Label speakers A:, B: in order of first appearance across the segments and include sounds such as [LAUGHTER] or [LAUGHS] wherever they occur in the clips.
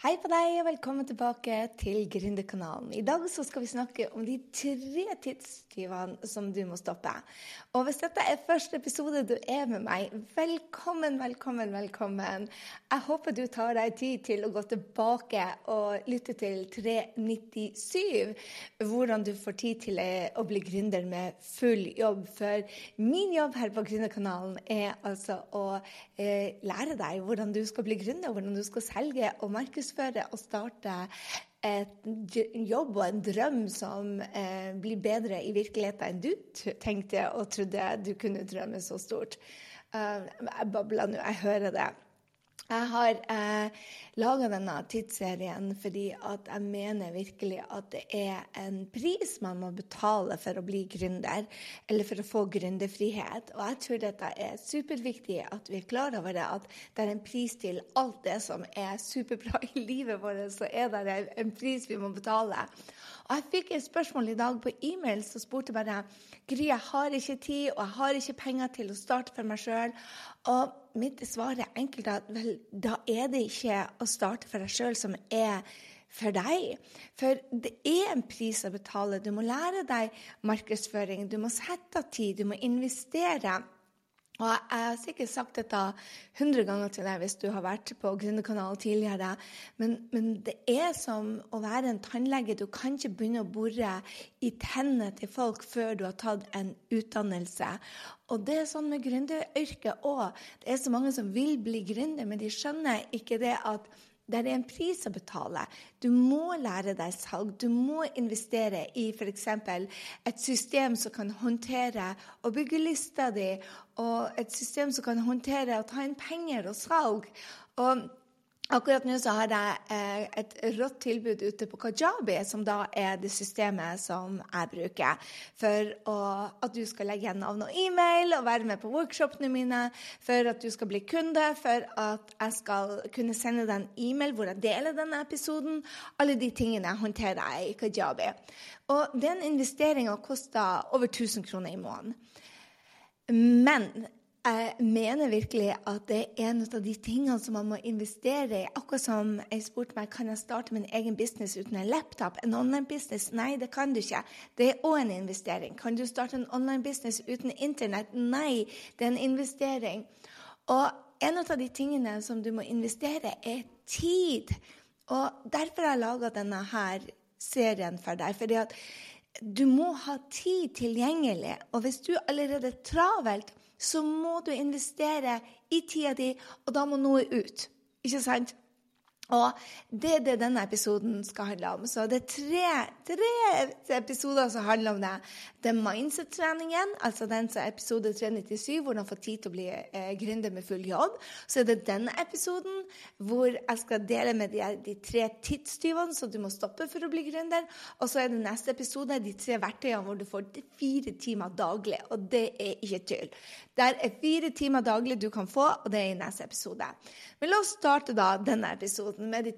A: Hei på deg, og velkommen tilbake til Gründerkanalen. I dag så skal vi snakke om de tre tidstyvene som du må stoppe. Og hvis dette er første episode du er med meg, velkommen, velkommen, velkommen. Jeg håper du tar deg tid til å gå tilbake og lytte til 397. Hvordan du får tid til å bli gründer med full jobb. For min jobb her på Gründerkanalen er altså å eh, lære deg hvordan du skal bli gründer, hvordan du skal selge og markedsføre markedsføre og starte et jobb og en drøm som eh, blir bedre i virkeligheten enn du tenkte og trodde du kunne drømme så stort. Uh, jeg babler nå, jeg hører det. Jeg har eh, laga denne tidsserien fordi at jeg mener virkelig at det er en pris man må betale for å bli gründer, eller for å få gründerfrihet. Og jeg tror dette er superviktig at vi er klar over det, at det er en pris til alt det som er superbra i livet vårt, så er det en pris vi må betale. Og jeg fikk et spørsmål i dag på e-mail som spurte bare Gry, jeg har ikke tid, og jeg har ikke penger til å starte for meg sjøl. Og mitt svar er enkelt at vel, da er det ikke å starte for deg sjøl som er for deg. For det er en pris å betale. Du må lære deg markedsføring, du må sette av tid, du må investere. Og Jeg har sikkert sagt dette hundre ganger til deg hvis du har vært på Gründerkanalen tidligere, men, men, det er som å være en tannlege. Du kan ikke begynne å bore i tennene til folk før du har tatt en utdannelse. Og det er sånn med gründeryrket òg. Det er så mange som vil bli gründer, men de skjønner ikke det at det er en pris å betale. Du må lære deg salg. Du må investere i f.eks. et system som kan håndtere å bygge lista di, og et system som kan håndtere å ta inn penger og salg. Og Akkurat nå så har jeg eh, et rått tilbud ute på Kajabi, som da er det systemet som jeg bruker for å, at du skal legge igjen navn og e-mail og være med på workshopene mine, for at du skal bli kunde, for at jeg skal kunne sende deg en e-mail hvor jeg deler denne episoden. Alle de tingene håndterer jeg i Kajabi. Og den investeringa koster over 1000 kroner i måneden. Men jeg mener virkelig at det er en av de tingene som man må investere i. Akkurat som jeg spurte meg kan jeg starte min egen business uten en laptop. En online business? Nei, det kan du ikke. Det er òg en investering. Kan du starte en online business uten Internett? Nei, det er en investering. Og en av de tingene som du må investere, er tid. Og derfor har jeg laga denne her serien for deg. fordi at du må ha tid tilgjengelig. Og hvis du allerede er travelt, så må du investere i tida di, og da må noe ut. Ikke sant? Og det er det denne episoden skal handle om. Så det er tre, tre episoder som handler om det. Det er mindset-treningen, altså den som er episode 397, hvordan få tid til å bli eh, gründer med full jobb. Så er det denne episoden hvor jeg skal dele med de, de tre tidstyvene som du må stoppe for å bli gründer. Og så er det neste episode de tre verktøyene hvor du får fire timer daglig. Og det er ikke tull. Det er fire timer daglig du kan få, og det er i neste episode. Men la oss starte da denne episoden med de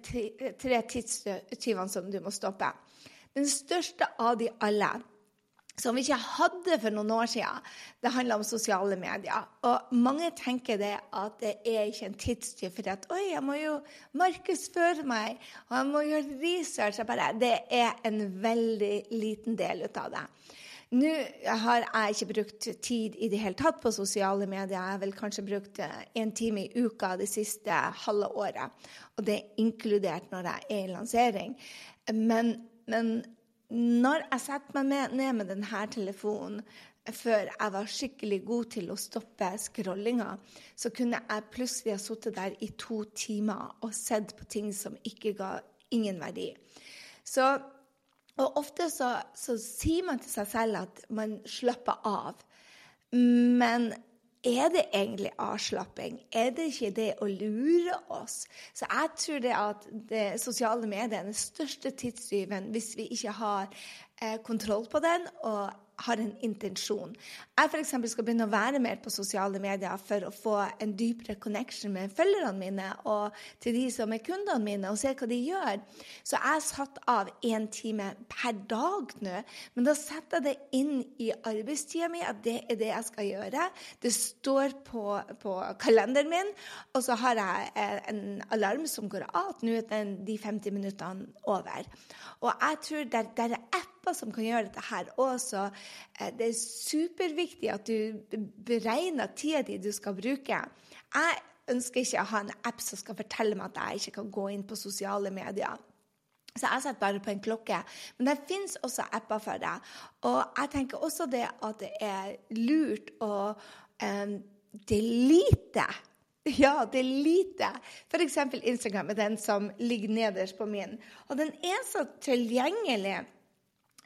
A: tre tidstyvene som du må stoppe. Den største av de alle, som vi ikke hadde for noen år siden, det handler om sosiale medier. Og mange tenker det at det er ikke en tidstyv, for at oi, jeg må jo markedsføre meg, og jeg må gjøre research. Bare, det er en veldig liten del ut av det. Nå har jeg ikke brukt tid i det hele tatt på sosiale medier. Jeg har vel kanskje brukt én eh, time i uka det siste halve året. Og det er inkludert når jeg er i lansering. Men, men når jeg setter meg ned med denne telefonen før jeg var skikkelig god til å stoppe scrollinga, så kunne jeg plutselig ha sittet der i to timer og sett på ting som ikke ga ingen verdi. Så og ofte så, så, sier man til seg selv at man slapper av. Men er det egentlig avslapping? Er det ikke det å lure oss? Så jeg tror det at det sosiale medier er den største tidstyven hvis vi ikke har eh, kontroll på den og har en intensjon. Jeg f.eks. skal begynne å være mer på sosiale medier for å få en dypere connection med følgerne mine og til de som er kundene mine, og se hva de gjør. Så jeg har satt av én time per dag nå. Men da setter jeg det inn i arbeidstida mi at det er det jeg skal gjøre. Det står på, på kalenderen min, og så har jeg eh, en alarm som går av. Nå er de 50 minuttene over. Og jeg tror det, det er apper som kan gjøre dette her også. Eh, det er superviktig at du beregner tida di du skal bruke. Jeg ønsker ikke å ha en app som skal fortelle meg at jeg ikke kan gå inn på sosiale medier. Så jeg setter bare på en klokke. Men det fins også apper for det. Og jeg tenker også det at det er lurt å um, delete [LAUGHS] ja, det lite. F.eks. Instagram er den som ligger nederst på min. Og den er så tilgjengelig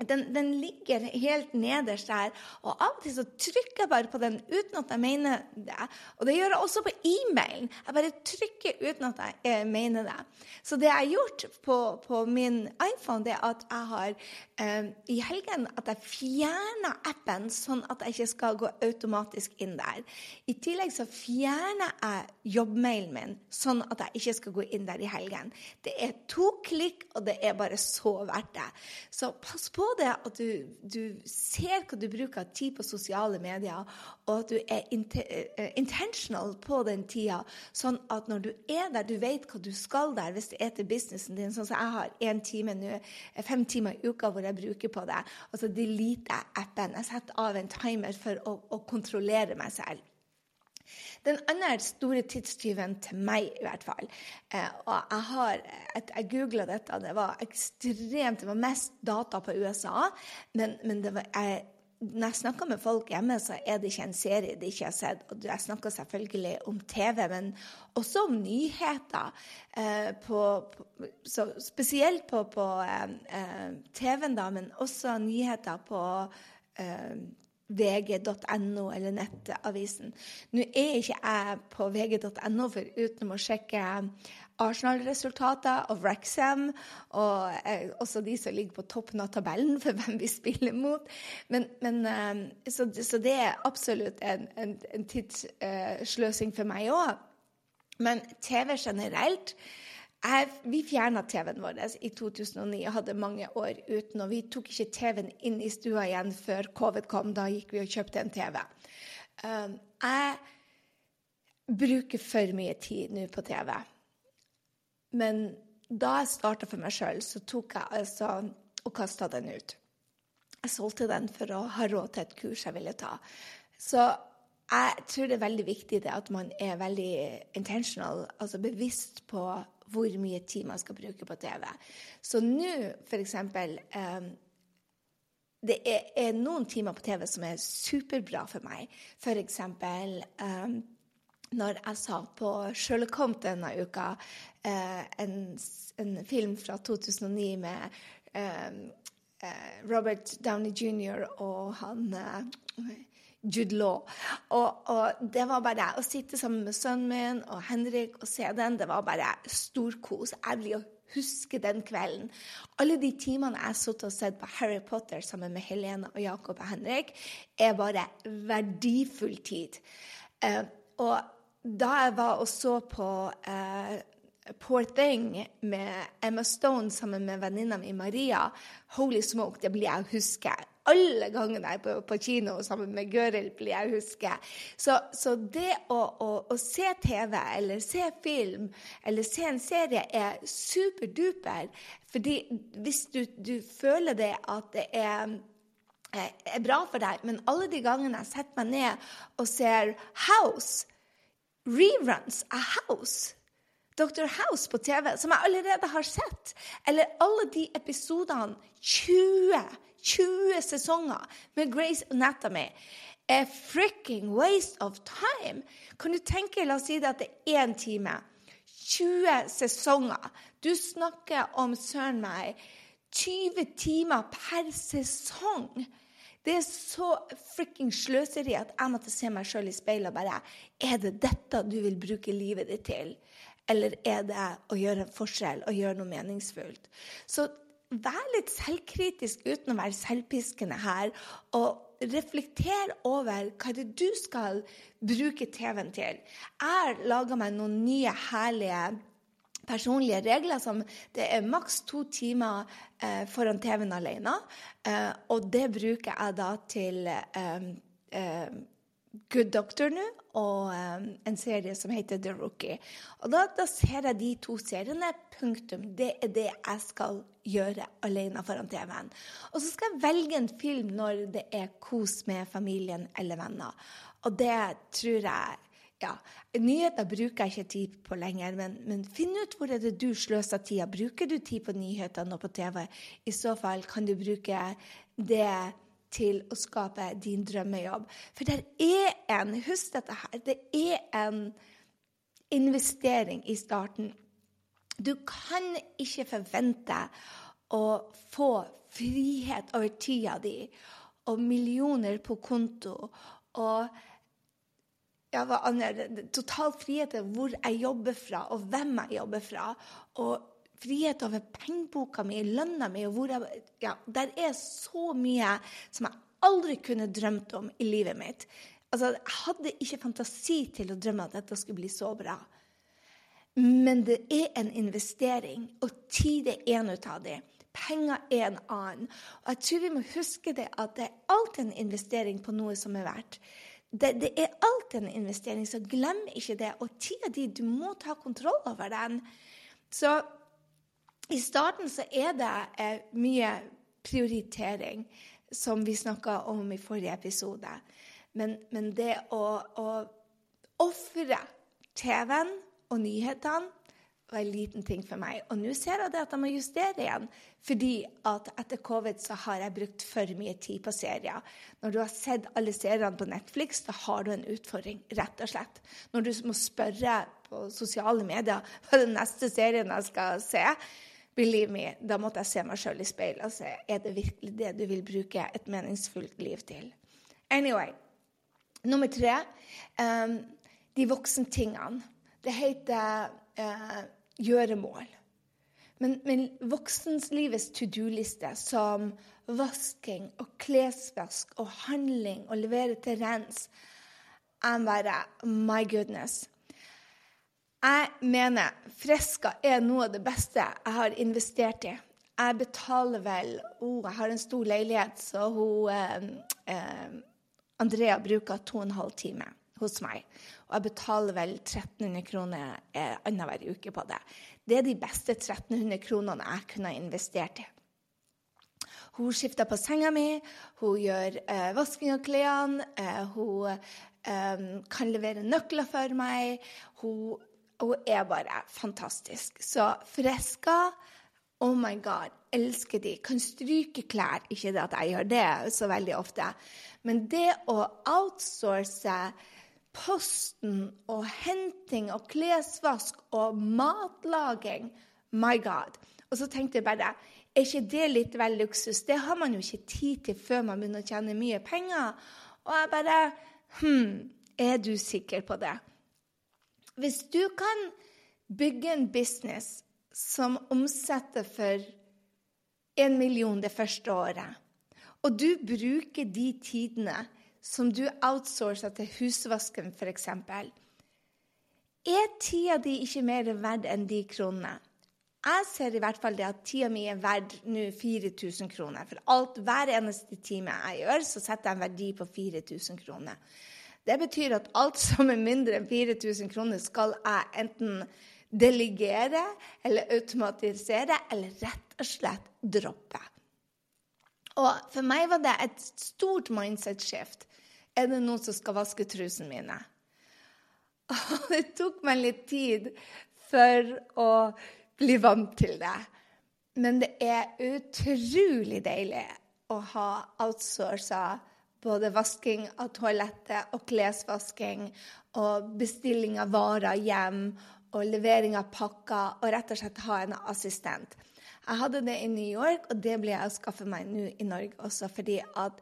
A: den, den, ligger helt nederst der. Og av og til så trykker jeg bare på den uten at jeg mener det. Og det gjør jeg også på e-mailen. Jeg bare trykker uten at jeg eh, mener det. Så det jeg har gjort på, på min iPhone, det er at jeg har eh, i helgen at jeg fjerner appen, sånn at jeg ikke skal gå automatisk inn der. I tillegg så fjerner jeg jobbmailen min, sånn at jeg ikke skal gå inn der i helgen. Det er to klikk, og det er bare så verdt det. Så pass på det at du, du, ser hva du bruker tid på sosiale medier, og at du er int intentional på den tida, sånn at når du er der, du vet hva du skal der, hvis det er til businessen din. Sånn som jeg har en time nå, eh, fem timer i uka hvor jeg bruker på det. Og så delete jeg appen. Jeg setter av en timer for å, å kontrollere meg selv. Den andre store tidstyven til meg, i hvert fall eh, og Jeg har, jeg googla dette, det var ekstremt Det var mest data på USA. Men, men var, jeg, når jeg snakker med folk hjemme, så er det ikke en serie de ikke har sett. Og jeg snakker selvfølgelig om TV, men også om nyheter. Eh, på, på, spesielt på, på eh, eh TV-en, da, men også nyheter på eh, vg.no eller nettavisen. Nå er ikke jeg på vg.no uten å sjekke Arsenal-resultater og Wrexham, og eh, også de som ligger på toppen av tabellen for [LAUGHS] hvem vi spiller mot. Men, men eh, så, så, det er absolutt en, en, en tidssløsing for meg òg. Men TV generelt jeg, vi fjerna TV-en vår i 2009 og hadde mange år uten. Og vi tok ikke TV-en inn i stua igjen før covid kom. Da gikk vi og kjøpte en TV. Um, jeg bruker for mye tid nå på TV. Men da jeg starta for meg sjøl, så tok jeg altså og kasta den ut. Jeg solgte den for å ha råd til et kurs jeg ville ta. Så jeg tror det er veldig viktig at man er veldig intentional, altså bevisst på hvor mye tid man skal bruke på TV. Så nå, f.eks. Um, det er, er, noen timer på TV som er superbra for meg. F.eks. Um, når jeg sa på Sherlock Holmes denne uka, uh, en, en, film fra 2009 med um, uh, Robert Downey jr. og han uh, Jude Law. Og, og, det var bare å sitte sammen med sønnen min og Henrik og se den. Det var bare storkos. Jeg blir å huske den kvelden. Alle de timene jeg har sittet og sett på Harry Potter sammen med Helene og Jakob og Henrik, er bare verdifull tid. Eh, og da jeg var og så på eh, Poor Thing med Emma Stone sammen med venninna mi Maria, holy smoke, det blir jeg å huske alle gangene jeg er på, på kino sammen med Gøril, blir jeg huske. Så, så det å, å, å, se TV eller se film eller se en serie er superduper. Fordi hvis du, du føler det at det er er bra for deg, men alle de gangene jeg setter meg ned og ser House, reruns av House Dr. House på TV, som jeg allerede har sett, eller alle de episodene 20 20 sesonger med Grace Anatomy er fricking waste of time. Kan du tenke la oss si det at det er én time. 20 sesonger. Du snakker om søren meg 20 timer per sesong. Det er så fricking sløseri at jeg måtte se meg sjøl i speilet og bare Er det dette du vil bruke livet ditt til? Eller er det å gjøre en forskjell og gjøre noe meningsfullt? Så vær litt selvkritisk uten å være selvpiskende her. Og, reflektere over hva det du skal bruke TV-en til. Jeg har laga meg noen nye, herlige personlige regler som det er maks to timer eh, foran TV-en alene. Eh, og det bruker jeg da til eh, eh Good Doctor nå, og um, en serie som heter The Rookie. Og da, da, ser jeg de to seriene. Punktum. Det er det jeg skal gjøre alene foran TV-en. Og så skal jeg velge en film når det er kos med familien eller venner. Og det tror jeg ja, Nyheter bruker jeg ikke tid på lenger, men, men finn ut hvor er det du sløser tida. Bruker du tid på nyhetene og på TV? I så fall kan du bruke det til å skape din drømmejobb. For det er en Husk dette her. Det er en investering i starten. Du kan ikke forvente å få frihet over tida di og millioner på konto og ja, hva total frihet til hvor jeg jobber fra, og hvem jeg jobber fra. Og frihet over pengeboka mi, lønna mi og hvor jeg Ja, der er så mye som jeg aldri kunne drømt om i livet mitt. Altså, Jeg hadde ikke fantasi til å drømme at dette skulle bli så bra. Men det er en investering, og tid er en ut av dem. Penger er en annen. Og jeg tror vi må huske det at det er alltid en investering på noe som er verdt. Det, det er alltid en investering, så glem ikke det. Og tida di, du må ta kontroll over den. Så i starten så er det eh, mye prioritering, som vi snakka om i forrige episode. Men, men det å, å ofre TV-en og nyhetene var en liten ting for meg. Og nå ser jeg at jeg må justere igjen. Fordi at etter covid så har jeg brukt for mye tid på serier. Når du har sett alle seriene på Netflix, da har du en utfordring, rett og slett. Når du må spørre på sosiale medier hva den neste serien jeg skal se, Believe me, da måtte jeg se meg sjøl i speilet og se er det virkelig det du vil bruke et meningsfullt liv til. Anyway. Nummer tre um, de voksentingene. Det heter uh, gjøremål. Men, men voksenlivets to do-liste, som vasking og klesvask og handling og levere til rens, er bare My goodness. Jeg mener Freska er noe av det beste jeg har investert i. Jeg betaler vel oh, Jeg har en stor leilighet, så hun, eh, eh, Andrea bruker to og en halv time hos meg. Og jeg betaler vel 1300 kroner eh, annenhver uke på det. Det er de beste 1300 kronene jeg kunne investert i. Hun skifter på senga mi, hun gjør eh, vasking av klærne, eh, hun eh, kan levere nøkler for meg. Hun hun er bare fantastisk. Så Fresca Oh my God, elsker de. Kan stryke klær. Ikke det at jeg gjør det så veldig ofte. Men det å outsource posten og henting og klesvask og matlaging My God. Og så tenkte jeg bare er ikke det litt vel luksus? Det har man jo ikke tid til før man begynner å tjene mye penger. Og jeg bare Hm, er du sikker på det? Hvis du kan bygge en business som omsetter for en million det første året, og du bruker de tidene som du outsourcer til husvasken f.eks., er tida di ikke mer verdt enn de kronene? Jeg ser i hvert fall det at tida mi er verdt nå 4000 kroner. For alt, hver eneste time jeg gjør, så setter jeg en verdi på 4000 kroner. Det betyr at alt som er mindre enn 4000 kroner, skal jeg enten delegere eller automatisere eller rett og slett droppe. Og for meg var det et stort mindset-skift. Er det noen som skal vaske trusene mine? Og det tok meg litt tid for å bli vant til det. Men det er utrolig deilig å ha outsourca både vasking av toalettet og klesvasking og bestilling av varer hjem og levering av pakker og rett og slett ha en assistent. Jeg hadde det i New York, og det blir jeg å skaffe meg nå i Norge også. fordi at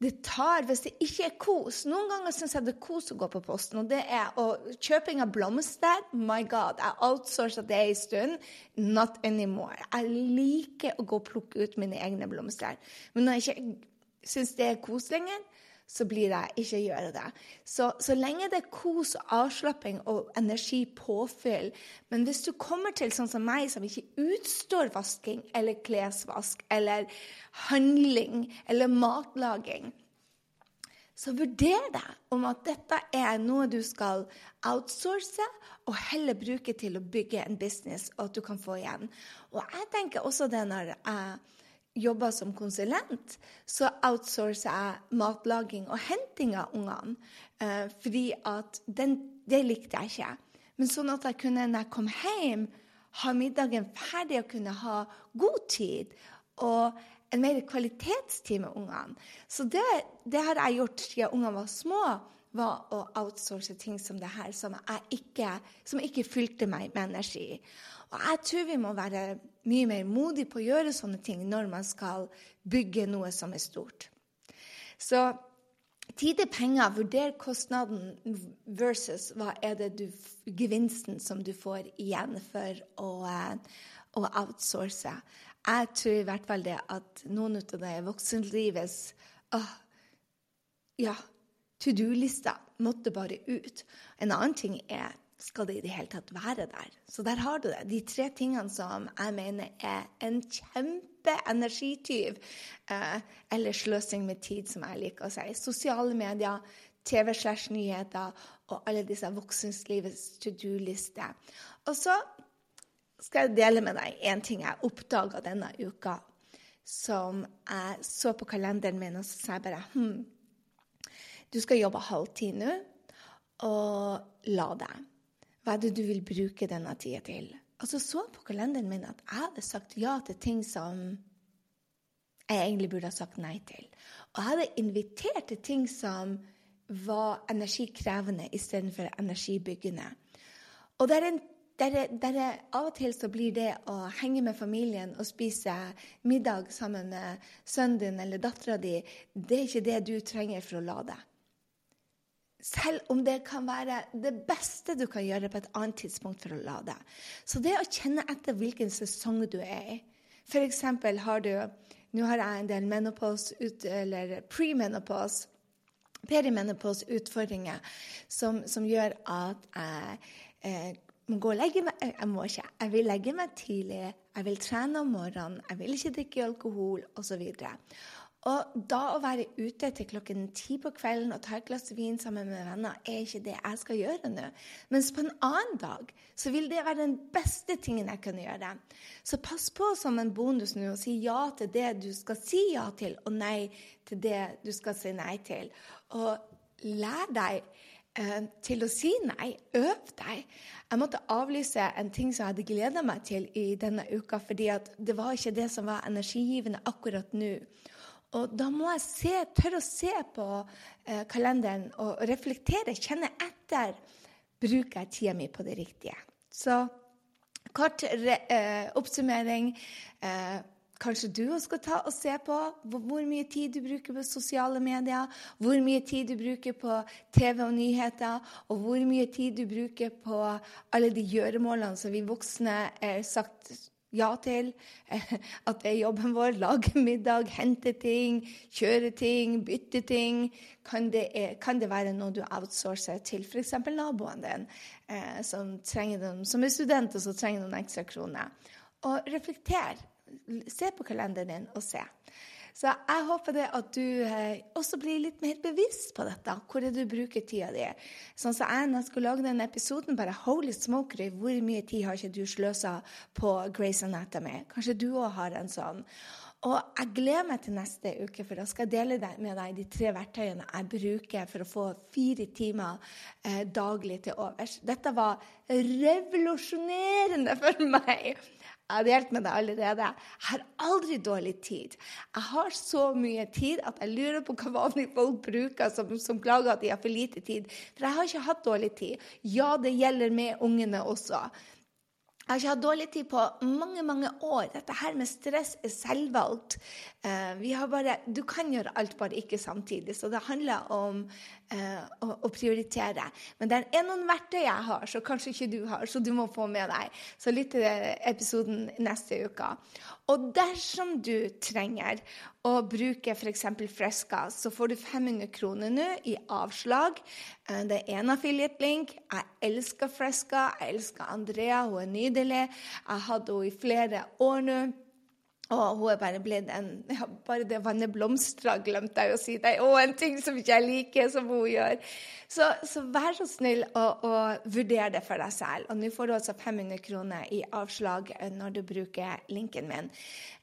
A: det tar, Hvis det ikke er kos Noen ganger syns jeg det er kos å gå på posten. og det er, og Kjøping av blomster My God, jeg outsourca det en stund. Not anymore. Jeg liker å gå og plukke ut mine egne blomster. Men når jeg ikke syns det er kos lenger, så blir jeg ikke gjøre det. Så, så lenge det er kos, og avslapping og energipåfyll Men hvis du kommer til sånn som meg, som ikke utstår vasking eller klesvask eller handling eller matlaging, så vurder deg om at dette er noe du skal outsource, og heller bruke til å bygge en business, og at du kan få igjen. Og jeg tenker også det når jeg jobber som konsulent, så outsourcer jeg matlaging og henting av ungene. Eh, fordi at den, det likte jeg ikke. Men sånn at jeg kunne, når jeg kom hjem, ha middagen ferdig og kunne ha god tid. Og en mer kvalitetstid med ungene. Så det, det har jeg gjort siden ungene var små var å outsource ting som det her, som, ikke, som ikke fylte meg med energi. Og jeg tror vi må være mye mer modige på å gjøre sånne ting når man skal bygge noe som er stort. Så tid er penger. Vurder kostnaden versus hva er det du, gevinsten som du får igjen for å, å outsource. Jeg tror i hvert fall det at noen av det voksenlivets åh, ja, to do-lista måtte bare ut. En annen ting er skal det i det hele tatt være der? Så der har du det. De tre tingene som jeg mener er en kjempeenergityv, eh, eller sløsing med tid, som jeg liker å si. Sosiale medier, TV slash nyheter og alle disse voksenlivets to do-lister. Og så skal jeg dele med deg en ting jeg oppdaga denne uka, som jeg så på kalenderen min, og så sa jeg bare hm, du skal jobbe halvtid nå, og la deg. Hva er det du vil bruke denne tida til? Og så på kalenderen min at jeg hadde sagt ja til ting som jeg egentlig burde ha sagt nei til. Og jeg hadde invitert til ting som var energikrevende istedenfor energibyggende. Og det en der, der av og til så blir det å henge med familien og spise middag sammen med sønnen din eller dattera di, det er ikke det du trenger for å lade. Selv om det kan være det beste du kan gjøre på et annet tidspunkt for å lade. Så det å kjenne etter hvilken sesong du er i F.eks. har du Nå har jeg en del menopause, eller premenopause, perimenopause-utfordringer som, som, gjør at jeg eh, må gå og legge meg Jeg må ikke. Jeg vil legge meg tidlig. Jeg vil trene om morgenen. Jeg vil ikke drikke alkohol, osv. Og da å være ute til klokken ti på kvelden og ta et glass vin sammen med venner, er ikke det jeg skal gjøre nå. Mens på en annen dag så vil det være den beste tingen jeg kan gjøre. Så pass på som en bonus nå å si ja til det du skal si ja til, og nei til det du skal si nei til. Og lær deg eh, til å si nei. Øv deg. Jeg måtte avlyse en ting som jeg hadde gleda meg til i denne uka, fordi det var ikke det som var energigivende akkurat nå. Og da må jeg se, tørre å se på eh, kalenderen og reflektere, kjenne etter. Bruker jeg tida mi på det riktige? Så kort re, eh, oppsummering. Eh, kanskje du skal ta og se på hvor, mye tid du bruker på sosiale medier, hvor mye tid du bruker på TV og nyheter, og hvor mye tid du bruker på alle de gjøremålene som vi voksne er sagt ja til. At det er jobben vår. Lage middag, hente ting, kjøre ting, bytte ting. Kan det, kan det være noe du outsourcer til f.eks. naboen din, eh, som, noen, som, er student og så trenger noen ekstra kroner? Og reflekter. Se på kalenderen din og se. Så jeg håper det at du eh, også blir litt mer bevisst på dette. Hvor er det du bruker tida di? Sånn som jeg når jeg skulle lage denne episoden, bare holy smokery, hvor mye tid har ikke du sløsa på Grace Anatomy? Kanskje du òg har en sånn. Og jeg gleder meg til neste uke, for da skal jeg dele med deg de tre verktøyene jeg bruker for å få fire timer eh, daglig til overs. Dette var revolusjonerende for meg. Jeg har delt med deg allerede. Jeg har aldri dårlig tid. Jeg har så mye tid at jeg lurer på hva vanlige folk bruker som, som klager at de har for lite tid. For jeg har ikke hatt dårlig tid. Ja, det gjelder med ungene også. Jeg har ikke hatt dårlig tid på mange mange år. Dette her med stress er selvvalgt. Uh, bare, du kan gjøre alt, bare ikke samtidig. Så det handler om eh, å, å, prioritere. Men det er noen verktøy jeg har, så kanskje ikke du har, så du må få med deg. Så lytt til episoden neste uke. Og dersom du trenger å bruke f.eks. Freska, så får du 500 kroner nå i avslag. Eh, det er en affiliate-link. Jeg elsker Freska. Jeg elsker Andrea, hun er nydelig. Jeg har hatt henne i flere år nå. Og hun er bare blitt en ja, Bare det vannet blomstrer, glemte jeg å si. Det er òg en ting som ikke jeg liker, som hun gjør. Så, så vær så snill å, vurdere det for deg selv. Og nå får du altså 500 kroner i avslag eh, når du bruker linken min.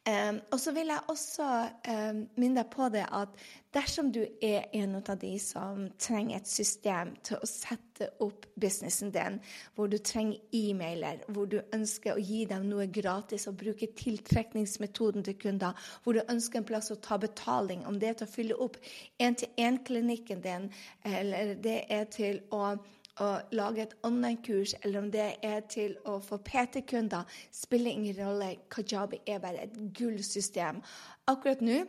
A: Um, og så vil jeg også um, minne deg på det at dersom du er en av de som trenger et system til å sette opp businessen din, hvor du trenger e-mailer, hvor du ønsker å gi dem noe gratis og bruke tiltrekningsmetoden til kunder, hvor du ønsker en plass å ta betaling, om det er til å fylle opp én-til-én-klinikken din, eller det er til å å lage et online-kurs, eller om det er til å få PT-kunder, spiller ingen rolle. Kajabi er bare et gullsystem. Akkurat nå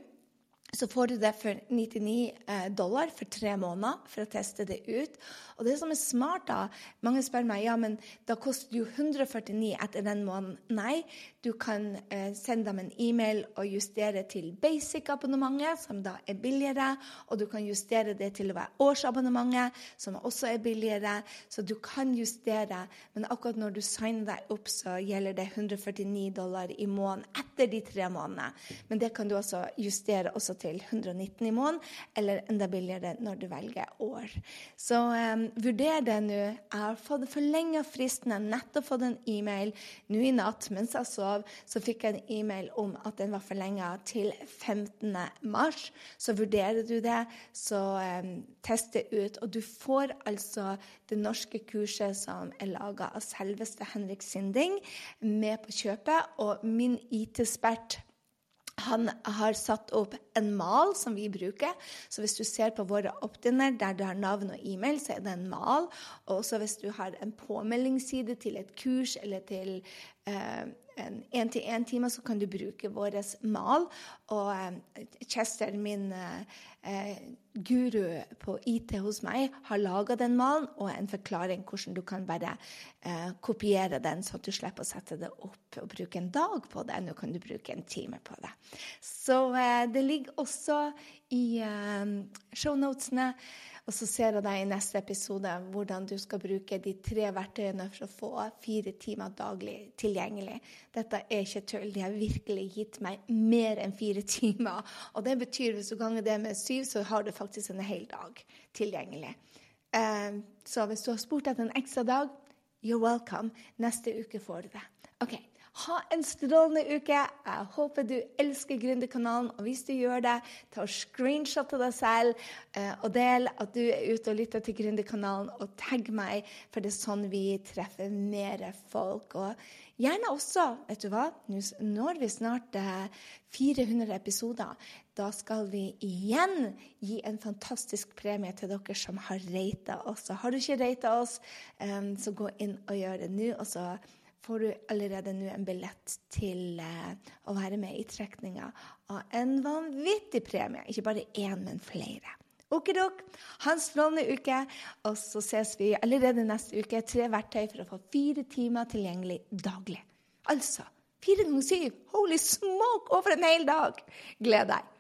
A: så får du det for 99 eh, dollar for tre måneder for å teste det ut. Og det som er smart, da Mange spør meg ja, men da koster det jo 149 etter den måneden. Nei, du kan eh, sende dem en e-mail og justere til basic-abonnementet, som da er billigere. Og du kan justere det til å være årsabonnementet, som også er billigere. Så du kan justere, men akkurat når du signer deg opp, så gjelder det 149 dollar i måneden etter de tre månedene. Men det kan du også justere også til 119 i måneden, eller enda billigere når du velger år. Så um, vurder det nå. Jeg har fått forlenga fristen. Jeg har nettopp fått en e-mail nå i natt mens jeg sov. Så fikk jeg en e-mail om at den var forlenga til 15. mars. Så vurderer du det, så um, test det ut. Og du får altså det norske kurset som er laga av selveste Henrik Sinding, med på kjøpet. Og min IT-spert han har satt opp en mal som vi bruker. Så hvis du ser på våre opt-in-er der du har navn og e-mail, så er det en mal. Og også hvis du har en påmeldingsside til et kurs eller til eh, en én-til-én-time, så kan du bruke vår mal. Og eh, Chester, min eh, guru på IT hos meg, har laga den malen og en forklaring hvordan du kan bare eh, kopiere den, sånn at du slipper å sette det opp og bruke en dag på det. Nå kan du bruke en time på det. Så eh, det ligger også i eh, shownotene. Og så ser jeg deg i neste episode hvordan du skal bruke de tre verktøyene for å få fire timer daglig tilgjengelig. Dette er ikke tull. De har virkelig gitt meg mer enn fire [LAUGHS] timer. Og det betyr hvis du ganger det med syv, så har du faktisk en hel dag tilgjengelig. Uh, så hvis du har spurt etter en ekstra dag, you're welcome. Neste uke får du det. Ok, ha en strålende uke. Jeg håper du elsker Gründerkanalen. Og hvis du gjør det, ta og screenshot av deg selv eh, og del at du er ute og lytter til Gründerkanalen, og tagg meg, for det er sånn vi treffer mer folk. Og gjerne også, vet du hva, når vi snart 400 eh, episoder. Da skal vi igjen gi en fantastisk premie til dere som har rata oss. Og har du ikke rata oss, eh, så gå inn og gjør det nå. og så får du allerede nå en billett til uh, å være med i trekninga av en vanvittig premie. Ikke bare én, men flere. Okidok, ha en strålende uke, og så ses vi allerede neste uke. Tre verktøy for å få fire timer tilgjengelig daglig. Altså fire ganger syv! Holy smoke! Over en hel dag! Gled deg.